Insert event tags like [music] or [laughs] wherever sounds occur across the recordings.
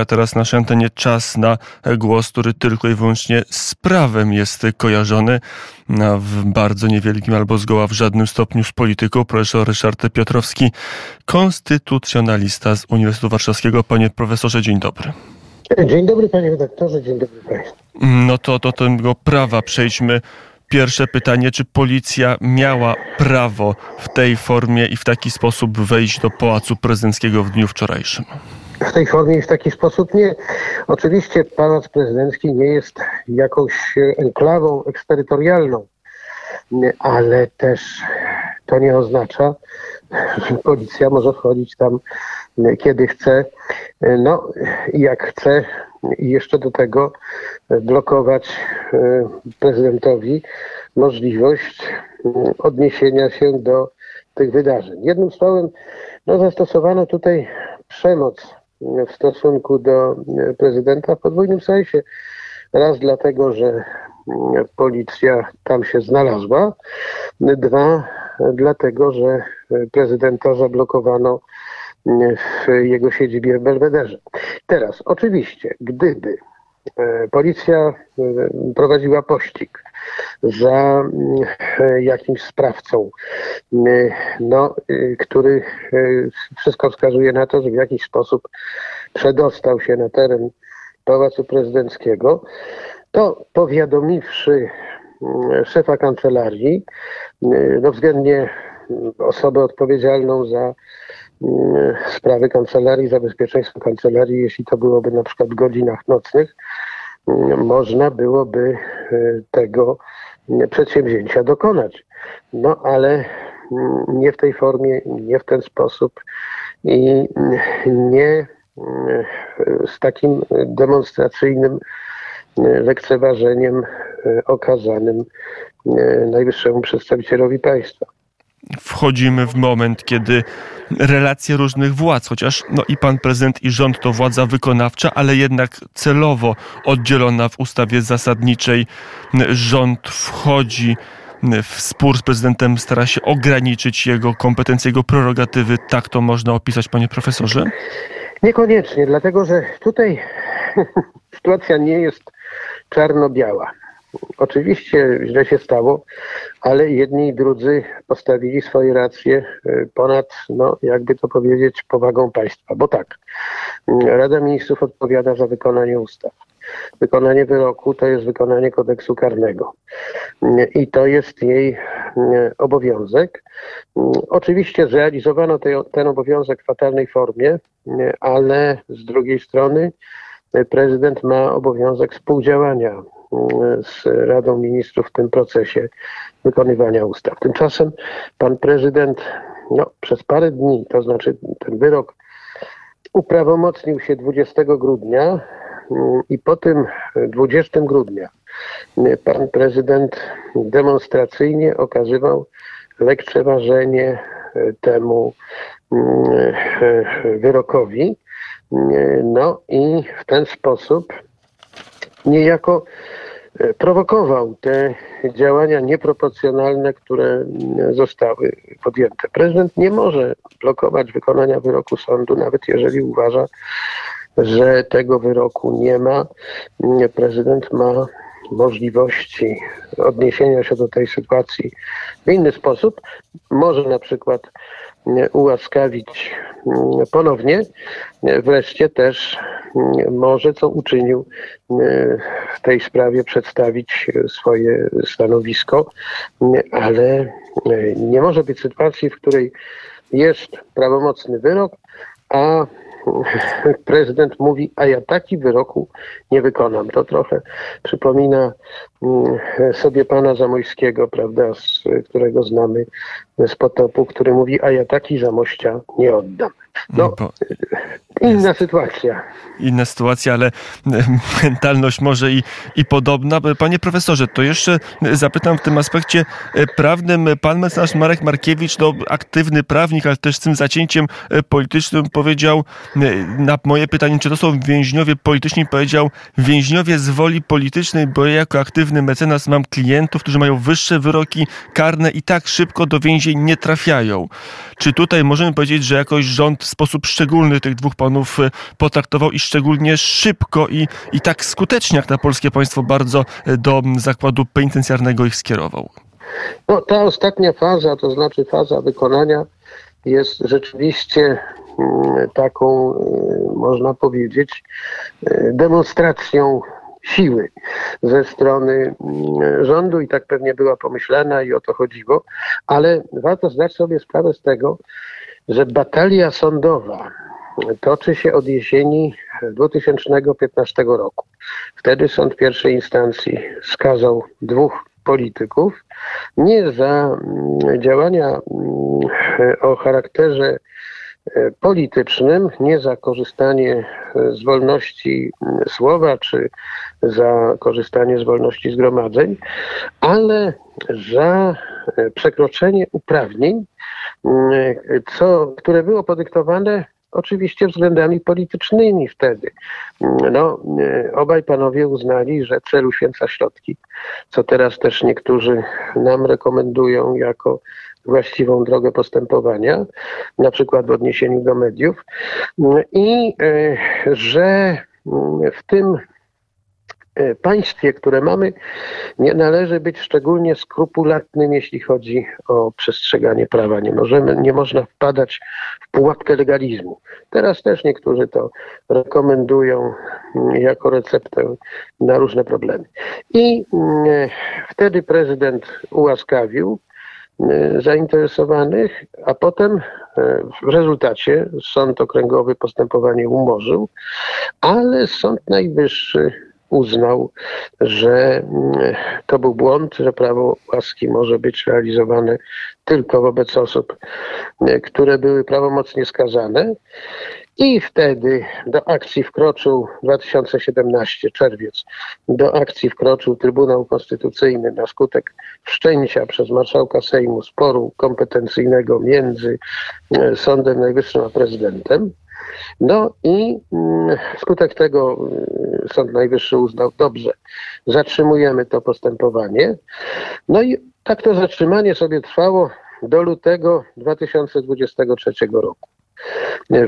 A teraz na antenie czas na głos, który tylko i wyłącznie z prawem jest kojarzony w bardzo niewielkim albo zgoła w żadnym stopniu z polityką. Profesor Ryszard Piotrowski, konstytucjonalista z Uniwersytetu Warszawskiego. Panie profesorze, dzień dobry. Dzień dobry panie redaktorze, dzień dobry państwu. No to do tego prawa przejdźmy. Pierwsze pytanie, czy policja miała prawo w tej formie i w taki sposób wejść do pałacu prezydenckiego w dniu wczorajszym? W tej formie i w taki sposób nie. Oczywiście pałac prezydencki nie jest jakąś enklawą eksterytorialną, ale też to nie oznacza, że [laughs] policja może wchodzić tam kiedy chce, no jak chce i jeszcze do tego blokować e, prezydentowi możliwość odniesienia się do tych wydarzeń. Jednym słowem, no, zastosowano tutaj przemoc w stosunku do prezydenta w podwójnym sensie. Raz dlatego, że policja tam się znalazła, dwa dlatego, że prezydenta zablokowano w jego siedzibie w Belwederze. Teraz, oczywiście, gdyby e, policja e, prowadziła pościg za e, jakimś sprawcą, no, który wszystko wskazuje na to, że w jakiś sposób przedostał się na teren Pałacu Prezydenckiego, to powiadomiwszy szefa kancelarii, no względnie osobę odpowiedzialną za sprawy kancelarii, za kancelarii, jeśli to byłoby na przykład w godzinach nocnych, można byłoby e, tego przedsięwzięcia dokonać. No ale nie w tej formie, nie w ten sposób i nie z takim demonstracyjnym lekceważeniem e, okazanym e, najwyższemu przedstawicielowi państwa wchodzimy w moment, kiedy relacje różnych władz, chociaż no i pan prezydent i rząd to władza wykonawcza, ale jednak celowo oddzielona w ustawie zasadniczej, rząd wchodzi w spór z prezydentem, stara się ograniczyć jego kompetencje, jego prerogatywy. Tak to można opisać, panie profesorze? Niekoniecznie, dlatego że tutaj [laughs] sytuacja nie jest czarno-biała. Oczywiście źle się stało, ale jedni i drudzy postawili swoje racje e, ponad, no jakby to powiedzieć, powagą państwa. Bo tak, Rada Ministrów odpowiada za wykonanie ustaw. Wykonanie wyroku to jest wykonanie kodeksu karnego i to jest jej obowiązek. Oczywiście zrealizowano ten obowiązek w fatalnej formie, ale z drugiej strony prezydent ma obowiązek współdziałania z Radą Ministrów w tym procesie wykonywania ustaw. Tymczasem pan prezydent no, przez parę dni, to znaczy ten wyrok uprawomocnił się 20 grudnia mm, i po tym 20 grudnia pan prezydent demonstracyjnie okazywał lekceważenie temu mm, wyrokowi. No i w ten sposób niejako e, prowokował te działania nieproporcjonalne, które zostały podjęte. Prezydent nie może blokować wykonania wyroku sądu, nawet jeżeli uważa, że tego wyroku nie ma. Prezydent ma możliwości odniesienia się do tej sytuacji w inny sposób. Może na przykład ułaskawić ponownie. Wreszcie też może, co uczynił w tej sprawie, przedstawić swoje stanowisko, ale nie może być sytuacji, w której jest prawomocny wyrok, a [laughs] prezydent mówi, a ja taki wyroku nie wykonam. To trochę przypomina mm, sobie pana Zamojskiego, prawda, z którego znamy z potopu, który mówi, a ja taki Zamościa nie oddam. No, Bo [laughs] inna sytuacja. Inna sytuacja, ale mentalność może i, i podobna. Panie profesorze, to jeszcze zapytam w tym aspekcie e, prawnym. Pan mecenas Marek Markiewicz, no, aktywny prawnik, ale też z tym zacięciem e, politycznym powiedział e, na moje pytanie, czy to są więźniowie polityczni, powiedział więźniowie z woli politycznej, bo ja jako aktywny mecenas mam klientów, którzy mają wyższe wyroki karne i tak szybko do więzień nie trafiają. Czy tutaj możemy powiedzieć, że jakoś rząd w sposób szczególny tych dwóch panów telefonów potraktował i szczególnie szybko i, i tak skutecznie jak na polskie państwo bardzo do zakładu penitencjarnego ich skierował? No, ta ostatnia faza, to znaczy faza wykonania, jest rzeczywiście mm, taką, można powiedzieć, demonstracją siły ze strony mm, rządu i tak pewnie była pomyślana i o to chodziło, ale warto zdać sobie sprawę z tego, że batalia sądowa toczy się od jesieni 2015 roku. Wtedy sąd pierwszej instancji skazał dwóch polityków nie za mm, działania mm, o charakterze E, politycznym, nie za korzystanie e, z wolności słowa czy za korzystanie z wolności zgromadzeń, ale za e, przekroczenie uprawnień, co, które było podyktowane oczywiście względami politycznymi wtedy. No, obaj panowie uznali, że celu święca środki, co teraz też niektórzy nam rekomendują jako właściwą drogę postępowania, na przykład w odniesieniu do mediów, i e, że w tym e, państwie, które mamy, nie należy być szczególnie skrupulatnym, jeśli chodzi o przestrzeganie prawa. Nie, możemy, nie można wpadać w pułapkę legalizmu. Teraz też niektórzy to rekomendują jako receptę na różne problemy. I wtedy prezydent ułaskawił E, zainteresowanych, a potem e, w rezultacie Sąd Okręgowy postępowanie umorzył, ale Sąd Najwyższy uznał, że mm, to był błąd, że prawo łaski może być realizowane tylko wobec osób, które były prawomocnie skazane i wtedy do akcji wkroczył 2017 czerwiec. Do akcji wkroczył Trybunał Konstytucyjny na skutek wszczęcia przez marszałka Sejmu sporu kompetencyjnego między e, Sądem Najwyższym a prezydentem. No i mm, skutek tego mm, Sąd Najwyższy uznał, dobrze, zatrzymujemy to postępowanie. No i tak to zatrzymanie sobie trwało do lutego 2023 roku.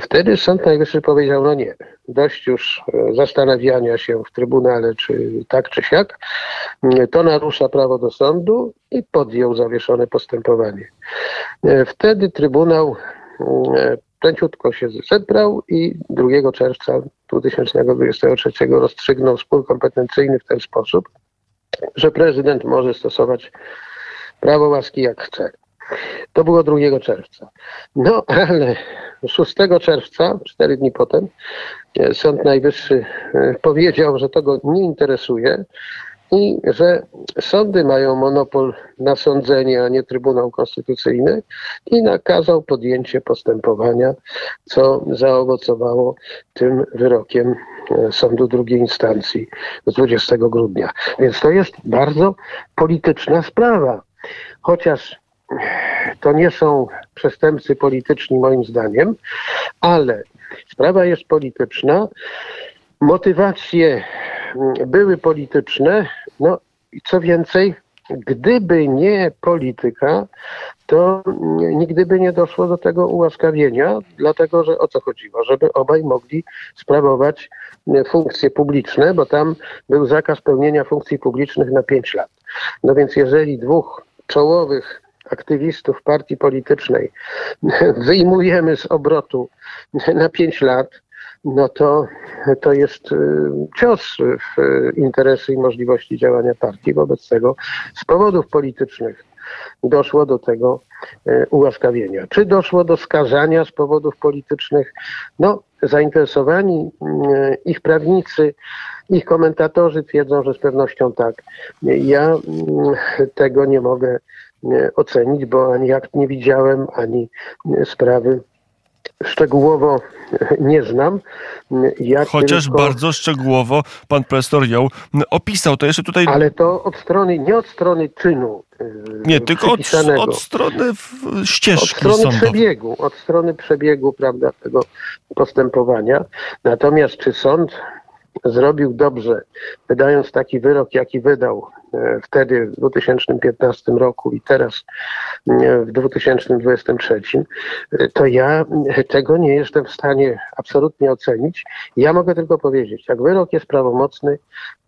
Wtedy Sąd Najwyższy powiedział, no nie, dość już e, zastanawiania się w Trybunale, czy tak, czy siak. To narusza prawo do sądu i podjął zawieszone postępowanie. E, wtedy Trybunał e, pręciutko się zebrał i 2 czerwca 2023 rozstrzygnął spór kompetencyjny w ten sposób, że prezydent może stosować prawo łaski jak chce. To było 2 czerwca. No ale 6 czerwca, cztery dni potem, e, Sąd Najwyższy e, powiedział, że to go nie interesuje i że sądy mają monopol na sądzenie, a nie Trybunał Konstytucyjny i nakazał podjęcie postępowania, co zaowocowało tym wyrokiem e, sądu drugiej instancji z 20 grudnia. Więc to jest bardzo polityczna sprawa. Chociaż to nie są przestępcy polityczni moim zdaniem, ale sprawa jest polityczna, motywacje mm, były polityczne, no i co więcej, gdyby nie polityka, to nigdy by nie doszło do tego ułaskawienia, dlatego że o co chodziło? Żeby obaj mogli sprawować funkcje publiczne, bo tam był zakaz pełnienia funkcji publicznych na pięć lat. No więc jeżeli dwóch czołowych aktywistów partii politycznej [laughs] wyjmujemy z obrotu na pięć lat, no to, to jest y, cios w interesy i możliwości działania partii. Wobec tego z powodów politycznych doszło do tego y, ułaskawienia. Czy doszło do skazania z powodów politycznych? No, zainteresowani y, ich prawnicy, ich komentatorzy twierdzą, że z pewnością tak. Ja tego nie mogę ocenić, bo ani akt nie widziałem, ani sprawy szczegółowo [laughs] nie znam. Chociaż tylko... bardzo szczegółowo pan profesor ją opisał. To jeszcze tutaj. Ale to od strony, nie od strony czynu. Nie, tylko od, od strony ścieżki. Od strony sądowej. przebiegu, od strony przebiegu, prawda, tego postępowania. Natomiast czy sąd zrobił dobrze, wydając taki wyrok, jaki wydał e, wtedy w 2015 roku i teraz e, w 2023, e, to ja tego nie jestem w stanie absolutnie ocenić. Ja mogę tylko powiedzieć, jak wyrok jest prawomocny,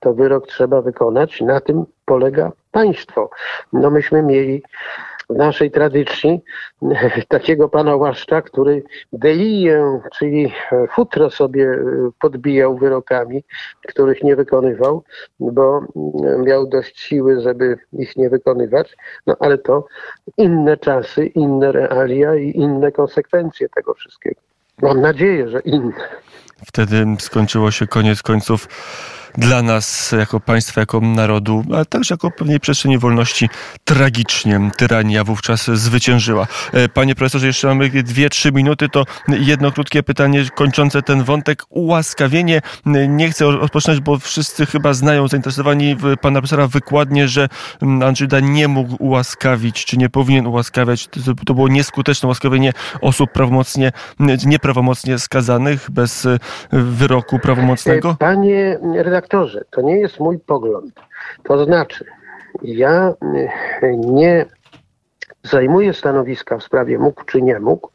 to wyrok trzeba wykonać. Na tym polega państwo. No myśmy mieli w naszej tradycji [laughs] takiego pana Łaszcza, który deliję, czyli futro sobie podbijał wyrokami, których nie wykonywał, bo miał dość siły, żeby ich nie wykonywać. No ale to inne czasy, inne realia i inne konsekwencje tego wszystkiego. Mam nadzieję, że inne. Wtedy skończyło się koniec końców dla nas jako państwa, jako narodu, ale także jako pewnej przestrzeni wolności tragicznie tyrania wówczas zwyciężyła. E, panie profesorze, jeszcze mamy dwie, trzy minuty, to jedno krótkie pytanie kończące ten wątek. Ułaskawienie. Nie chcę rozpoczynać, bo wszyscy chyba znają zainteresowani pana profesora wykładnie, że Andrzej Duda nie mógł ułaskawić, czy nie powinien ułaskawiać. To było nieskuteczne ułaskawienie osób prawomocnie, nieprawomocnie skazanych bez wyroku prawomocnego. Panie redaktorze, to nie jest mój pogląd. To znaczy, ja y, nie zajmuję stanowiska w sprawie mógł czy nie mógł.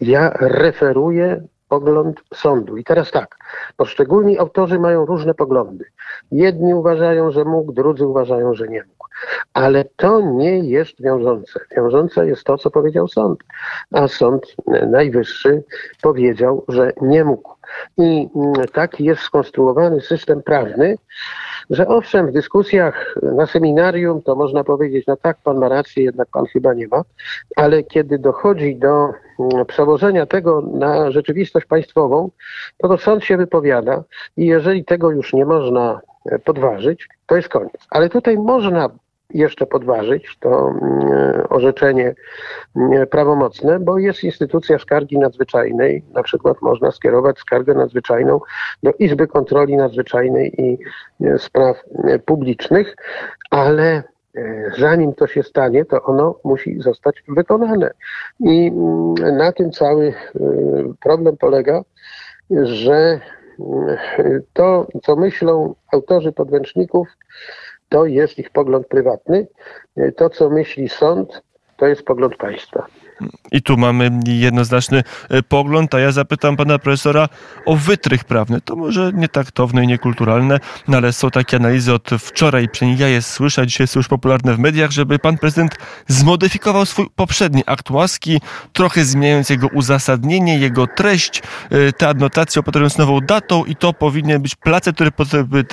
Ja referuję pogląd sądu. I teraz tak, poszczególni autorzy mają różne poglądy. Jedni uważają, że mógł, drudzy uważają, że nie mógł. Ale to nie jest wiążące. Wiążące jest to, co powiedział sąd. A sąd najwyższy powiedział, że nie mógł. I mm, taki jest skonstruowany system prawny, że owszem, w dyskusjach na seminarium to można powiedzieć, no tak, pan ma rację, jednak pan chyba nie ma, ale kiedy dochodzi do przełożenia tego na rzeczywistość państwową, to to sąd się wypowiada i jeżeli tego już nie można e, podważyć, to jest koniec. Ale tutaj można jeszcze podważyć to mm, orzeczenie mm, prawomocne, bo jest instytucja skargi nadzwyczajnej. Na przykład można skierować skargę nadzwyczajną do Izby Kontroli Nadzwyczajnej i e, Spraw e, Publicznych, ale e, zanim to się stanie, to ono musi zostać wykonane. I mm, na tym cały problem polega, że to, co myślą autorzy podręczników, to jest ich pogląd prywatny. To, co myśli sąd, to jest pogląd państwa. I tu mamy jednoznaczny e, pogląd, a ja zapytam pana profesora o wytrych prawny. To może nietaktowne i niekulturalne, no ale są takie analizy od wczoraj, przynajmniej ja je słyszę, dzisiaj są już popularne w mediach, żeby pan prezydent zmodyfikował swój poprzedni akt łaski, trochę zmieniając jego uzasadnienie, jego treść, e, te adnotacje opatrując nową datą i to powinien być placet, który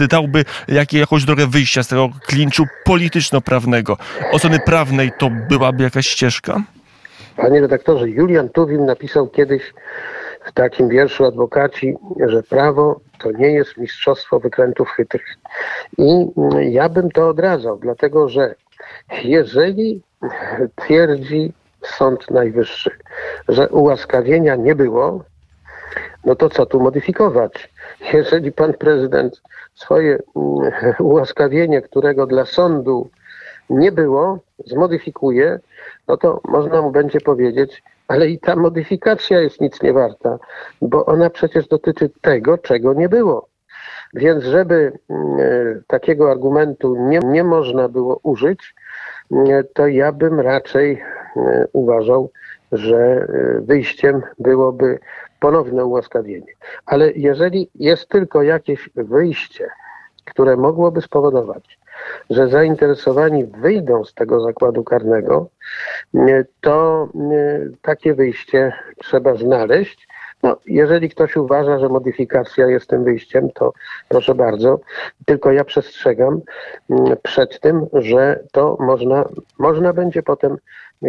dałby jakąś drogę wyjścia z tego klinczu polityczno-prawnego. Od strony prawnej to byłaby jakaś ścieżka? Panie redaktorze, Julian Tuwim napisał kiedyś w takim wierszu adwokaci, że prawo to nie jest mistrzostwo wykrętów chytrych. I ja bym to odradzał, dlatego że jeżeli twierdzi Sąd Najwyższy, że ułaskawienia nie było, no to co tu modyfikować? Jeżeli pan prezydent swoje [laughs] ułaskawienie, którego dla sądu nie było, zmodyfikuje, no to można mu będzie powiedzieć, ale i ta modyfikacja jest nic nie warta, bo ona przecież dotyczy tego, czego nie było. Więc żeby mm, e, takiego argumentu nie, nie można było użyć, mm, to ja bym raczej e, uważał, że e, wyjściem byłoby ponowne ułaskawienie. Ale jeżeli jest tylko jakieś wyjście, które mogłoby spowodować, że zainteresowani wyjdą z tego zakładu karnego, to takie wyjście trzeba znaleźć. No, jeżeli ktoś uważa, że modyfikacja jest tym wyjściem, to proszę bardzo. Tylko ja przestrzegam przed tym, że to można, można będzie potem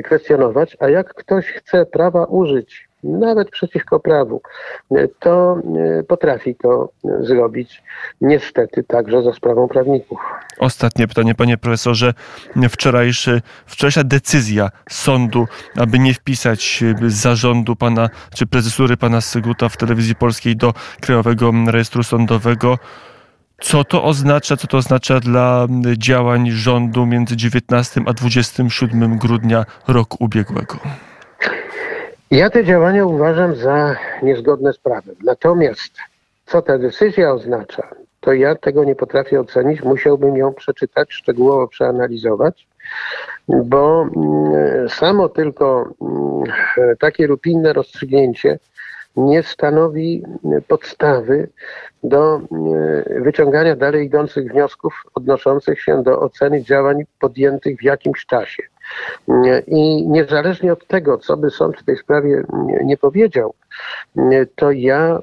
kwestionować, a jak ktoś chce prawa użyć nawet przeciwko prawu, to e, potrafi to zrobić niestety także za sprawą prawników. Ostatnie pytanie, panie profesorze. Wczorajszy, wczorajsza decyzja sądu, aby nie wpisać zarządu pana, czy prezesury pana Syguta w telewizji polskiej do Krajowego Rejestru Sądowego. Co to oznacza? Co to oznacza dla działań rządu między 19 a 27 grudnia roku ubiegłego? Ja te działania uważam za niezgodne z prawem. Natomiast co ta decyzja oznacza, to ja tego nie potrafię ocenić. Musiałbym ją przeczytać, szczegółowo przeanalizować, bo mm, samo tylko mm, takie lub rozstrzygnięcie nie stanowi podstawy do e, wyciągania dalej idących wniosków odnoszących się do oceny działań podjętych w jakimś czasie. I niezależnie od tego, co by sąd w tej sprawie nie powiedział, to ja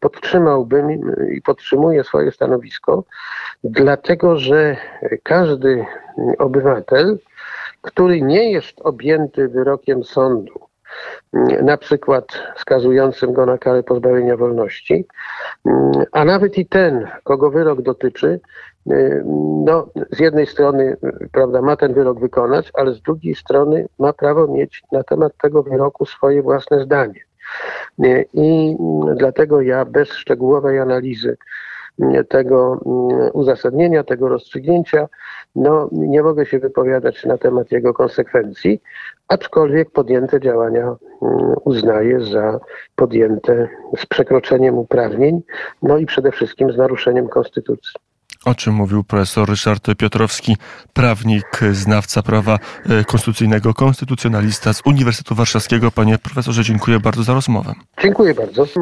podtrzymałbym i podtrzymuję swoje stanowisko, dlatego że każdy obywatel, który nie jest objęty wyrokiem sądu, na przykład skazującym go na karę pozbawienia wolności, a nawet i ten, kogo wyrok dotyczy, no, z jednej strony prawda, ma ten wyrok wykonać, ale z drugiej strony ma prawo mieć na temat tego wyroku swoje własne zdanie. I dlatego ja bez szczegółowej analizy tego uzasadnienia, tego rozstrzygnięcia, no, nie mogę się wypowiadać na temat jego konsekwencji, aczkolwiek podjęte działania mm, uznaję za podjęte z przekroczeniem uprawnień, no i przede wszystkim z naruszeniem konstytucji. O czym mówił profesor Ryszard Piotrowski, prawnik, znawca prawa e, konstytucyjnego, konstytucjonalista z Uniwersytetu Warszawskiego. Panie profesorze, dziękuję bardzo za rozmowę. Dziękuję bardzo.